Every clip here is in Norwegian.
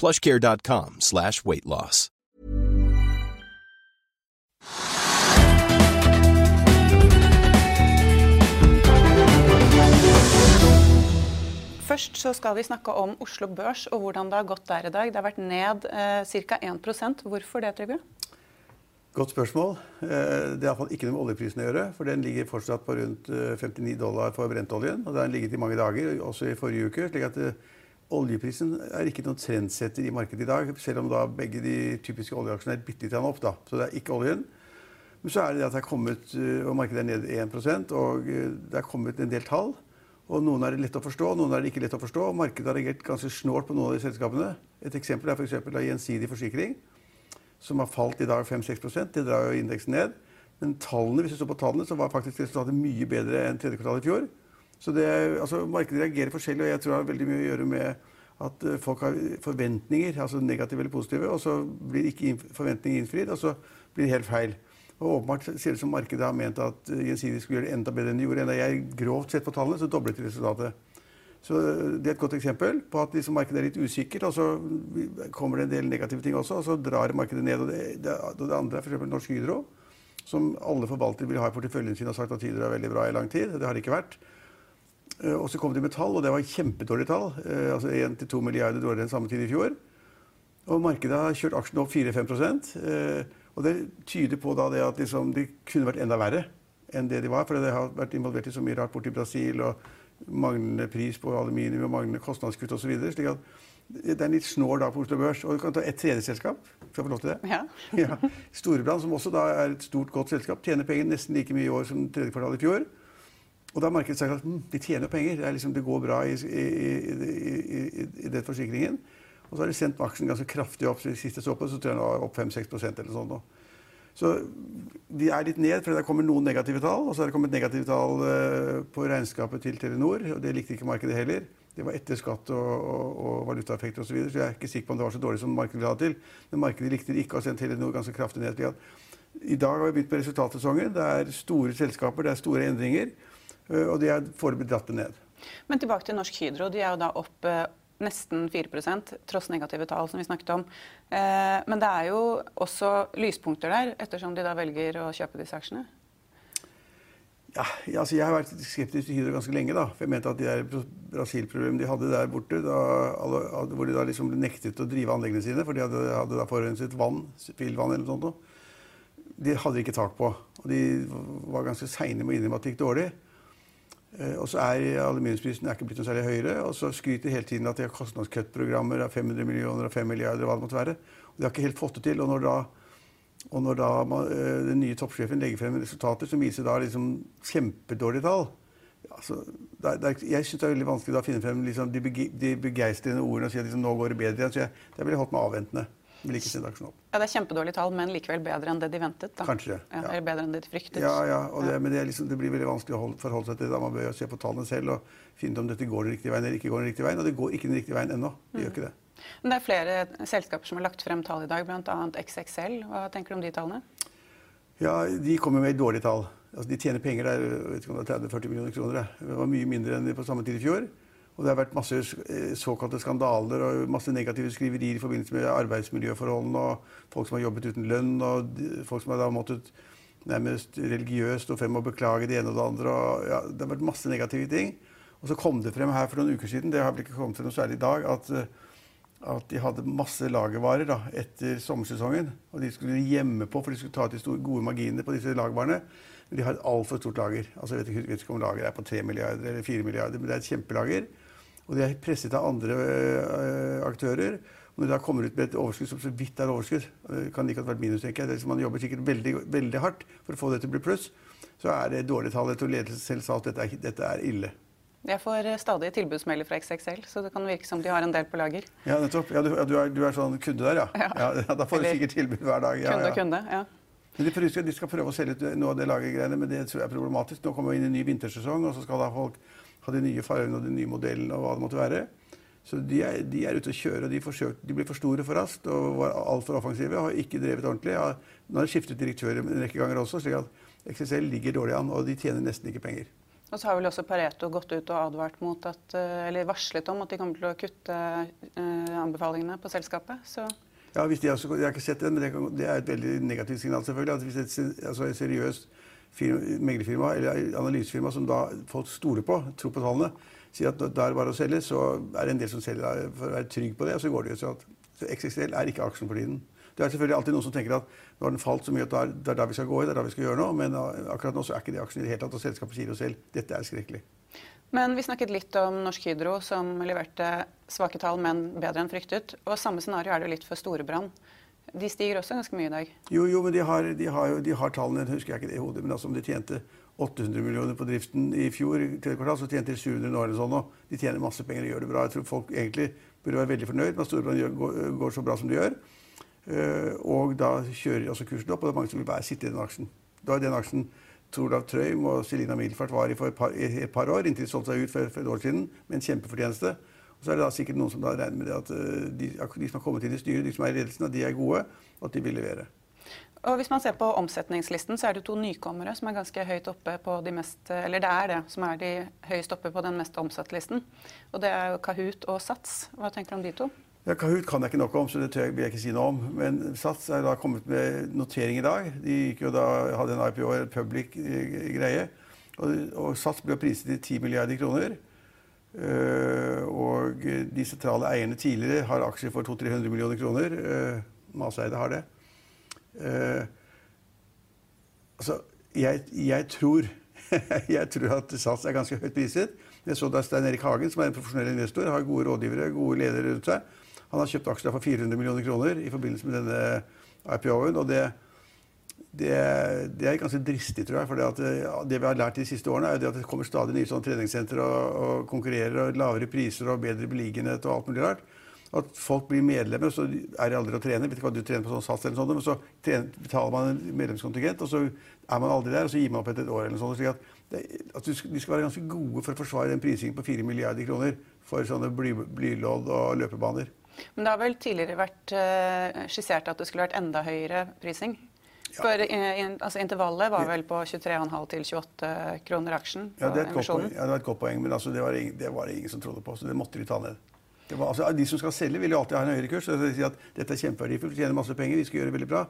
plushcare.com slash weight loss. Først så skal vi snakke om Oslo Børs og hvordan det har gått der i dag. Det har vært ned eh, ca. 1 Hvorfor det, Trygve? Godt spørsmål. Eh, Det har iallfall ikke noe med oljeprisen å gjøre. For den ligger fortsatt på rundt eh, 59 dollar for brentoljen. Og det har den ligget i mange dager, også i forrige uke. slik at eh, oljeprisen er ikke noen trendsetter i markedet i dag. Selv om da begge de typiske oljeaksjene er bitte litt opp. da. Så det er ikke oljen. Men så er det det at det er kommet, eh, og markedet er ned 1 og eh, det er kommet en del tall. Og noen er det lett å forstå, noen er det ikke lett å forstå. og Markedet har reagert ganske snålt på noen av de selskapene. Et eksempel er f.eks. Gjensidig Forsikring, som har falt i dag 5-6% Det drar jo indeksen ned. Men tallene, hvis du så på tallene, så var faktisk resultatet mye bedre enn tredje kvartal i fjor. Så det, altså, Markedet reagerer forskjellig, og jeg tror det har veldig mye å gjøre med at eh, folk har forventninger, altså negative eller positive, og så blir ikke forventningene innfridd, og så blir det helt feil. Og åpenbart ser det som markedet har ment at eh, Gjensidige skulle gjøre det enda bedre enn de gjorde. Enda jeg grovt sett på tallene, så doblet resultatet. Så eh, Det er et godt eksempel på at liksom markedet er litt usikkert, og så kommer det en del negative ting også, og så drar markedet ned. Og det, det, det andre er f.eks. Norsk Hydro, som alle forvaltere vil ha i porteføljen sin og sagt at Hydro er veldig bra i lang tid. Det har det ikke vært. Eh, og så kom de med tall, og det var kjempedårlige tall. Altså 1-2 milliarder dårligere enn samme tid i fjor. Og markedet har kjørt aksjene opp 4-5% og det tyder på da det at liksom, de kunne vært enda verre enn det de var. For det har vært involvert i så mye rart borti Brasil, og manglende pris på aluminium og manglende kostnadskutt osv. slik at det er en litt snål dag på Oslo Børs. Og du kan ta et tredje selskap. Skal jeg få lov til det? Ja. ja. Storebrand, som også da er et stort, godt selskap, tjener penger nesten like mye i år som tredje kvartal i fjor. Og da har markedet sagt at hm, de tjener penger. Det, liksom, det går bra i, i, i, i den forsikringen. Og så har de sendt aksjen ganske kraftig opp. Sist jeg så på, så tror jeg den var opp 5-6% eller sånn. Så de er litt ned, for det kommer noen negative tall. Og så har det kommet negative tall på regnskapet til Telenor, og det likte ikke markedet heller. Det var etter skatt og, og, og valutaeffekter osv. Så, videre, så jeg er ikke sikker på om det var så dårlig som markedet ha til. Men markedet likte det ikke å sendt Telenor ganske kraftig ned. I dag har vi begynt på resultatsesongen. Det er store selskaper, det er store endringer. Og de er foreløpig dratt det ned. Men tilbake til Norsk Hydro. De er jo da opp nesten 4% tross negative tall, som vi snakket om. Eh, men det er jo også lyspunkter der, ettersom de da velger å kjøpe disse aksjene? Ja, altså Jeg har vært skeptisk til Hydro ganske lenge. da, for Jeg mente at de der Brasil-problemene de hadde der borte, da, hvor de da liksom nektet å drive anleggene sine, for de hadde, hadde da forurenset vann, spillvann eller noe sånt, de hadde de ikke tak på. Og de var ganske seine med å innrømme at det gikk dårlig. Eh, og så er aluminiumsprisen ikke blitt noe særlig høyere. Og så skryter hele tiden at de har kostnadskuttprogrammer av 500 millioner og 5 milliarder. og hva det måtte være. Og de har ikke helt fått det til. Og når da, og når da man, eh, den nye toppsjefen legger frem resultater som viser da liksom kjempedårlige tall altså, det er, Jeg syns det er veldig vanskelig å finne frem liksom, de, de begeistrende ordene og si at liksom, nå går det bedre igjen. Så jeg, det ville holdt meg avventende. Vil ikke aksjen opp. Ja, Det er kjempedårlige tall, men likevel bedre enn det de ventet? da. Kanskje. Ja, eller bedre enn det de fryktet. Ja, ja, det, men det, liksom, det, blir veldig vanskelig å forholde seg til det. da Man bør se på tallene selv og finne ut om dette går den riktige veien eller ikke går den riktige veien. Og det går ikke den riktige veien ennå. Det mm. gjør ikke det. Men det er flere selskaper som har lagt frem tall i dag, bl.a. XXL. Hva tenker du om de tallene? Ja, De kommer med dårlige tall. Altså, de tjener penger der vet ikke om det er 30-40 millioner kroner. Det var mye mindre enn på samme tid i fjor. Og det har vært masse eh, såkalte skandaler og masse negative skriverier i forbindelse med arbeidsmiljøforholdene og folk som har jobbet uten lønn, og folk som har da måttet nærmest religiøst stå frem og beklage det ene og det andre. Og, ja, det har vært masse negative ting. Og så kom det frem her for noen uker siden, det har vel ikke kommet frem noe særlig i dag, at, at de hadde masse lagervarer da, etter sommersesongen. Og de skulle gjemme på, for de skulle ta til store, gode marginer på disse lagervarene. Men de har et altfor stort lager. Altså, jeg vet, ikke, vet ikke om lageret er på 3 milliarder eller 4 milliarder, men det er et kjempelager. Og de er presset av andre øh, aktører. Og når de da kommer ut med et overskudd som så vidt er overskudd, det kan like godt vært minus, tenker jeg. Man jobber sikkert veldig, veldig hardt for å få det til å bli pluss. Så er det dårlige tall. Jeg tror ledelsen selv sa at dette er, dette er ille. Jeg får eh, stadig tilbudsmelder fra XXL, så det kan virke som de har en del på lager. Ja, nettopp. Ja, du, du, er, du, er, sånn kunde der, ja? ja. ja da får du sikkert tilbud hver dag. Ja, kunde og kunde, ja. Men de, de, skal prøve å selge ut noe av det lagergreiene, men det tror jeg er problematisk. Nå kommer vi inn i en ny vintersesong, og så skal da folk ha de nye fargene og de nye modellene og hva det måtte være. Så de er, de er ute og kjører, og de, forsøker, de blir for store for raskt og var altfor offensive. og Har ikke drevet ordentlig. Ja, nå har de skiftet direktører en rekke ganger også, slik at XSL ligger dårlig an, og de tjener nesten ikke penger. Og så har vel også Pareto gått ut og advart mot at, eh, eller varslet om at de kommer til å kutte uh, anbefalingene på selskapet. Så. Ja, hvis de også, Jeg har ikke sett den, men det, det er et veldig negativt signal. selvfølgelig. At hvis et, altså seriøst meglerfirma eller analysefirma som da folk stoler på, tror på tallene, sier at det er bare å selge, så er det en del som selger for å være trygg på det. Og så går det jo sånn at så XXL er ikke aksjen for tiden. Det er selvfølgelig alltid noen som tenker at nå har den falt så mye at det er der vi skal gå i, det er der vi skal gjøre noe. Men akkurat nå så er ikke det aksjen i det hele tatt. Og selskapet sier jo selv dette er skrekkelig. Men vi snakket litt om Norsk Hydro, som leverte svake tall, men bedre enn fryktet. Og samme scenario er det jo litt for Storebrand. De stiger også ganske mye i dag. Jo, jo, men de har, de har, de har tallene, husker jeg ikke det i hodet, men altså om de tjente 800 millioner på driften i fjor, tredje kvartal, så tjente de 700 nå eller sånn nå. De tjener masse penger og gjør det bra. Jeg tror folk egentlig burde være veldig fornøyd med at Storebrand går, går, så bra som de gjør. Uh, og da kjører også kursen opp, og det er mange som vil bare sitte i den aksjen. Da er den aksjen Torlav Trøim og Selina Middelfart var i for et par, et par år, inntil de solgte seg ut for, for, et år siden med en kjempefortjeneste. Så er det da sikkert noen som da regner med det at uh, de, de, som har kommet inn i styret, de som er i ledelsen, at de er gode, og at de vil levere. Og hvis man ser på omsetningslisten, så er det to nykommere som er ganske høyt oppe på de mest Eller det er det som er de høyest oppe på den mest omsatte listen. Og det er jo Kahoot og Sats. Hva tenker du om de to? Ja, Kahoot kan jeg ikke noe om, så det tør jeg, vil jeg ikke si noe om. Men Sats er da kommet med notering i dag. De gikk jo da, hadde en IPO, en public-greie. Og, og, Sats ble priset til 10 milliarder kroner. Uh, og de sentrale eierne tidligere har aksjer for 200-300 millioner kroner. Uh, Maseide har det. Uh, altså, jeg, jeg, tror jeg tror at SAS er ganske høyt priset. Jeg så da Stein Erik Hagen, som er en profesjonell investor, har gode rådgivere, gode ledere rundt seg. Han har kjøpt aksjer for 400 millioner kroner i forbindelse med denne IPO-en. og det, det, det, er ganske dristig, tror jeg. For det, det, vi har lært de siste årene, er at det kommer stadig nye sånne treningssentre og, og konkurrerer, og lavere priser og bedre beliggenhet og alt mulig rart at folk blir medlemmer, så er de aldri å trene. Vet ikke hva du trener på sånn sats eller sånt, men så trener, betaler man en medlemskontingent, og så er man aldri der, og så gir man opp etter et år eller noe sånt. at, at De skal være ganske gode for å forsvare den prisingen på 4 milliarder kroner for sånne bly, blylodd og løpebaner. Men det har vel tidligere vært uh, skissert at det skulle vært enda høyere prising? For in, altså, Intervallet var vel på 23,5 til 28 kroner aksjen? Ja, det er et godt poeng, ja, det var et godt poeng men altså, det, var ingen, det var ingen som trodde på, så det måtte de ta ned. Var, altså, de som skal selge, vil jo alltid ha en høyere kurs. Så sier at dette er kjempeverdifullt, vi tjener masse penger, vi skal gjøre det veldig bra.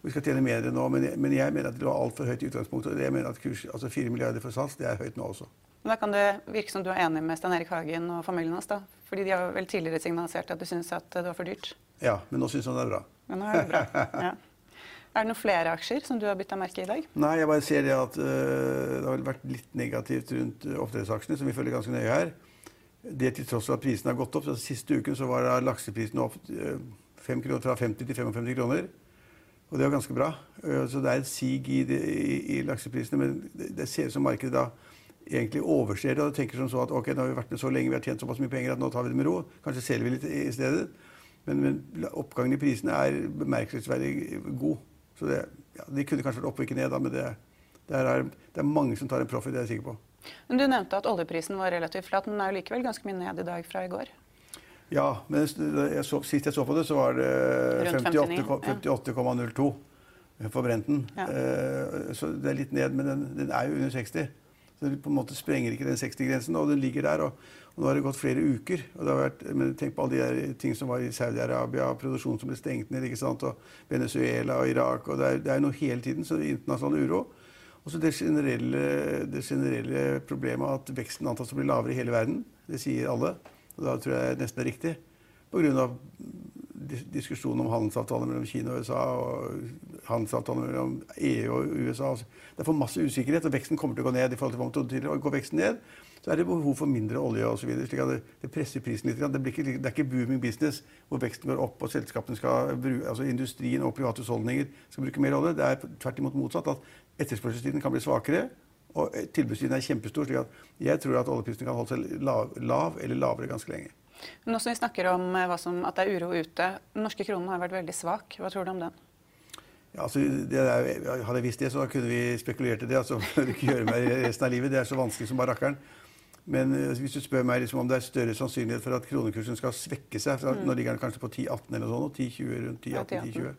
Og vi skal tjene mer nå, men jeg, men jeg mener at det lå altfor høyt i utgangspunktet. og Jeg mener at kurs, altså 4 milliarder for SAS, det er høyt nå også. Men Da kan det virke som du er enig med Stein Erik Hagen og familien hans? da? Fordi de har vel tidligere signalisert at du syns at det var for dyrt? Ja, men nå syns han det er bra. Men nå er det bra, ja. Er det noen flere aksjer som du har bytta merke i dag? Nei, jeg bare ser det at uh, det har vært litt negativt rundt oppdrettsaksjene, som vi følger ganske nøye her. Det til tross for at prisene har gått opp. Så siste uken så var lakseprisen opp 5 eh, kroner, fra 50 til 55 kroner. Og det var ganske bra. Eh, så det er et sig i, i, i lakseprisene. Men det, det ser ut som markedet da egentlig overser det og tenker som så at ok, nå har vi vært med så lenge, vi har tjent såpass mye penger at nå tar vi det med ro. Kanskje selger vi litt i stedet. Men, men oppgangen i prisene er bemerkelsesverdig god. Så det, ja, de kunne kanskje vært oppe og ikke ned, da, men det, det, er, det er mange som tar en profit, det er jeg sikker på. Men Du nevnte at oljeprisen var relativt flat, men den er jo likevel ganske mye ned i dag fra i går? Ja, men jeg så, sist jeg så på det, så var det 58,02 for Brenten. Ja. Eh, så det er litt ned, men den, den, er jo under 60. Så den på en måte sprenger ikke den 60-grensen, og den ligger der. Og, og, nå har det gått flere uker. og det har vært, men Tenk på alle de der ting som var i Saudi-Arabia, produksjon som ble stengt ned, ikke sant, og Venezuela og Irak. og Det er, det er noe hele tiden, så internasjonal uro. Og så det generelle, det generelle problemet at veksten antas å bli lavere i hele verden. Det sier alle. Og da tror jeg nesten det er riktig. Pga. Diskusjonen om handelsavtaler mellom Kina og USA og handelsavtaler mellom EU og USA. Det er for masse usikkerhet, og veksten kommer til å gå ned. i forhold til hva man trodde tidligere. Og går veksten ned, så er det behov for mindre olje osv. slik at det, presser prisen litt. Det, ikke, det, er ikke booming business hvor veksten går opp og selskapene skal bruke, altså industrien og private husholdninger skal bruke mer olje. Det er tvert imot motsatt. At etterspørselstiden kan bli svakere. Og tilbudssiden er kjempestor. slik at jeg tror at oljeprisen kan holde seg lav, lav eller lavere ganske lenge. Nå som vi snakker om eh, som, at det er uro ute, den norske kronen har vært veldig svak. Hva tror du om den? Ja, altså, der, hadde jeg visst det, så kunne vi spekulert i det. altså, det ikke gjøre meg resten av livet. Det er så vanskelig som bare rakkeren. Men uh, hvis du spør meg liksom, om det er større sannsynlighet for at kronekursen skal svekke seg mm. Nå ligger den kanskje på 10-18 eller noe sånt. 10-20 rundt 10-18-10-20.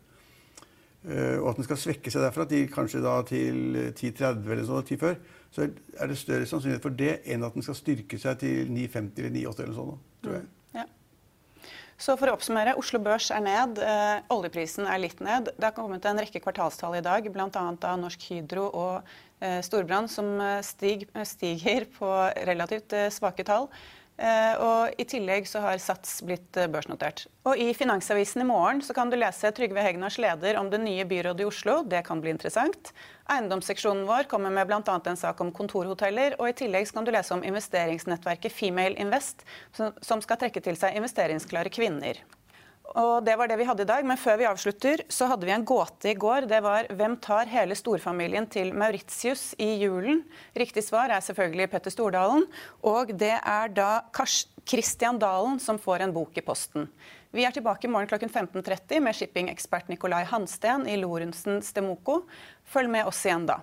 Uh, og at den skal svekke seg derfra til kanskje da til 10-30 eller sånn, 10 før, så er det større sannsynlighet for det enn at den skal styrke seg til 9,50 eller 9,80 eller sånn. tror jeg. Mm. Ja. Så for å oppsummere, Oslo Børs er ned, eh, oljeprisen er litt ned. Det har kommet en rekke kvartalstall i dag, bl.a. av Norsk Hydro og eh, Storbrann, som eh, stig, stiger på relativt eh, svake tall. Eh, og I tillegg så har Sats blitt eh, børsnotert. Og I Finansavisen i morgen så kan du lese Trygve Hegnars leder om det nye byrådet i Oslo. Det kan bli interessant. Eiendomsseksjonen vår kommer med bl.a. en sak om kontorhoteller. Og i tillegg så kan du lese om investeringsnettverket Female Invest, som skal trekke til seg investeringsklare kvinner. Og Det var det vi hadde i dag. Men før vi avslutter, så hadde vi en gåte i går. Det var hvem tar hele storfamilien til Mauritius i julen? Riktig svar er selvfølgelig Petter Stordalen. Og det er da Kristian Dalen som får en bok i posten. Vi er tilbake i morgen klokken 15.30 med shippingekspert Nikolai Hansten i Lorentzen Stemoko. Følg med oss igjen da.